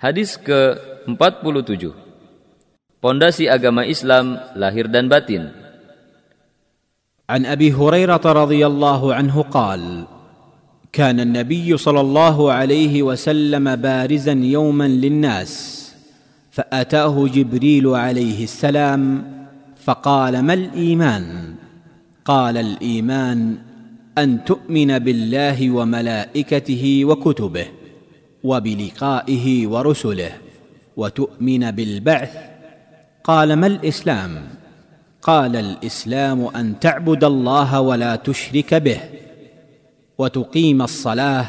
Hadis ke-47 Pondasi agama Islam lahir dan batin. عن ابي هريره رضي الله عنه قال كان النبي صلى الله عليه وسلم بارزا يوما للناس فاتاه جبريل عليه السلام فقال ما الايمان قال الايمان ان تؤمن بالله وملائكته وكتبه وبلقائه ورسله وتؤمن بالبعث. قال ما الإسلام؟ قال الإسلام أن تعبد الله ولا تشرك به وتقيم الصلاة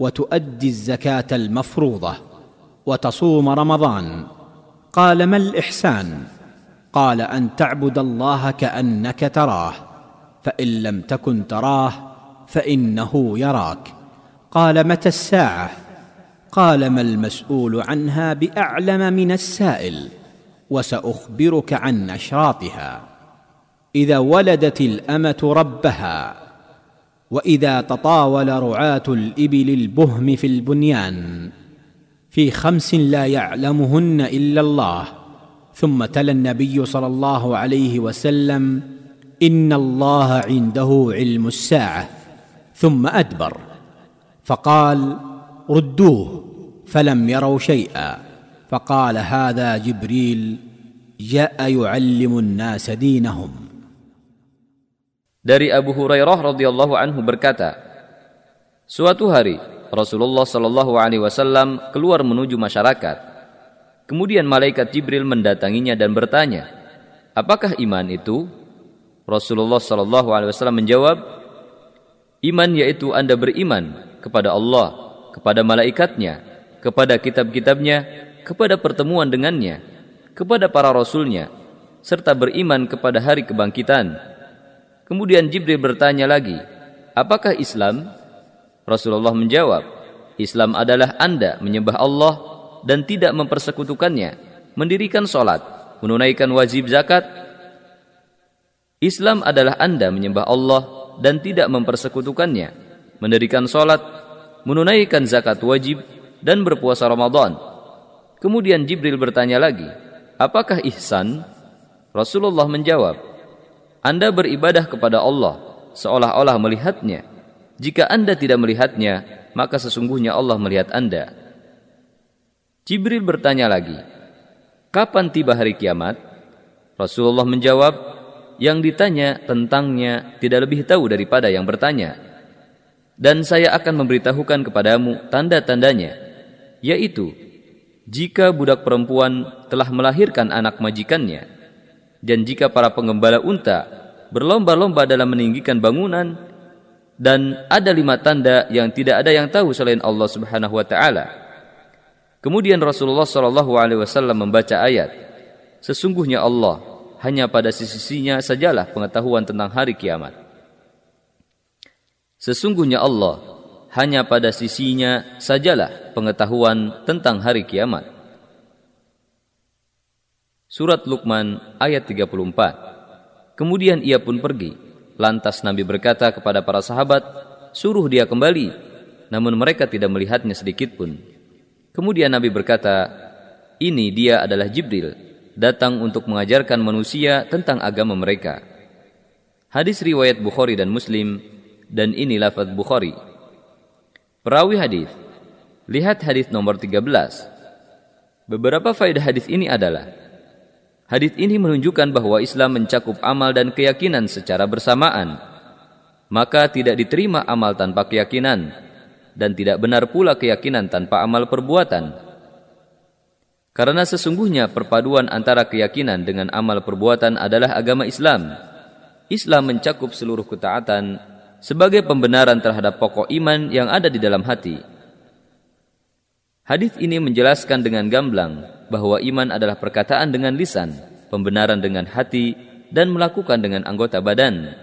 وتؤدي الزكاة المفروضة وتصوم رمضان. قال ما الإحسان؟ قال أن تعبد الله كأنك تراه فإن لم تكن تراه فإنه يراك. قال متى الساعة؟ قال ما المسؤول عنها بأعلم من السائل وسأخبرك عن اشراطها إذا ولدت الأمة ربها وإذا تطاول رعاة الإبل البهم في البنيان في خمس لا يعلمهن إلا الله. ثم تلا النبي صلى الله عليه وسلم إن الله عنده علم الساعة. ثم أدبر. فقال ردوه فلم يروا شيئا فقال هذا جبريل جاء يعلم الناس دينهم Dari Abu Hurairah radhiyallahu anhu berkata, Suatu hari Rasulullah shallallahu alaihi wasallam keluar menuju masyarakat. Kemudian malaikat Jibril mendatanginya dan bertanya, "Apakah iman itu?" Rasulullah shallallahu alaihi wasallam menjawab, "Iman yaitu Anda beriman kepada Allah, kepada malaikatnya, kepada kitab-kitabnya, kepada pertemuan dengannya, kepada para rasulnya, serta beriman kepada hari kebangkitan." Kemudian Jibril bertanya lagi, apakah Islam? Rasulullah menjawab, Islam adalah Anda menyembah Allah dan tidak mempersekutukannya, mendirikan sholat, menunaikan wajib zakat. Islam adalah Anda menyembah Allah dan tidak mempersekutukannya, mendirikan sholat, menunaikan zakat wajib, dan berpuasa Ramadan. Kemudian Jibril bertanya lagi, apakah ihsan? Rasulullah menjawab, anda beribadah kepada Allah seolah-olah melihatnya. Jika Anda tidak melihatnya, maka sesungguhnya Allah melihat Anda. Jibril bertanya lagi, Kapan tiba hari kiamat? Rasulullah menjawab, yang ditanya tentangnya tidak lebih tahu daripada yang bertanya. Dan saya akan memberitahukan kepadamu tanda-tandanya, yaitu jika budak perempuan telah melahirkan anak majikannya, dan jika para pengembala unta berlomba-lomba dalam meninggikan bangunan dan ada lima tanda yang tidak ada yang tahu selain Allah Subhanahu wa taala. Kemudian Rasulullah wasallam membaca ayat, sesungguhnya Allah hanya pada sisinya sajalah pengetahuan tentang hari kiamat. Sesungguhnya Allah hanya pada sisinya sajalah pengetahuan tentang hari kiamat. Surat Luqman ayat 34. Kemudian ia pun pergi. Lantas Nabi berkata kepada para sahabat, suruh dia kembali. Namun mereka tidak melihatnya sedikit pun. Kemudian Nabi berkata, ini dia adalah Jibril, datang untuk mengajarkan manusia tentang agama mereka. Hadis riwayat Bukhari dan Muslim, dan ini lafaz Bukhari. Perawi hadis, lihat hadis nomor 13. Beberapa faedah hadis ini adalah Hadis ini menunjukkan bahwa Islam mencakup amal dan keyakinan secara bersamaan. Maka tidak diterima amal tanpa keyakinan dan tidak benar pula keyakinan tanpa amal perbuatan. Karena sesungguhnya perpaduan antara keyakinan dengan amal perbuatan adalah agama Islam. Islam mencakup seluruh ketaatan sebagai pembenaran terhadap pokok iman yang ada di dalam hati. Hadis ini menjelaskan dengan gamblang bahwa iman adalah perkataan dengan lisan, pembenaran dengan hati, dan melakukan dengan anggota badan.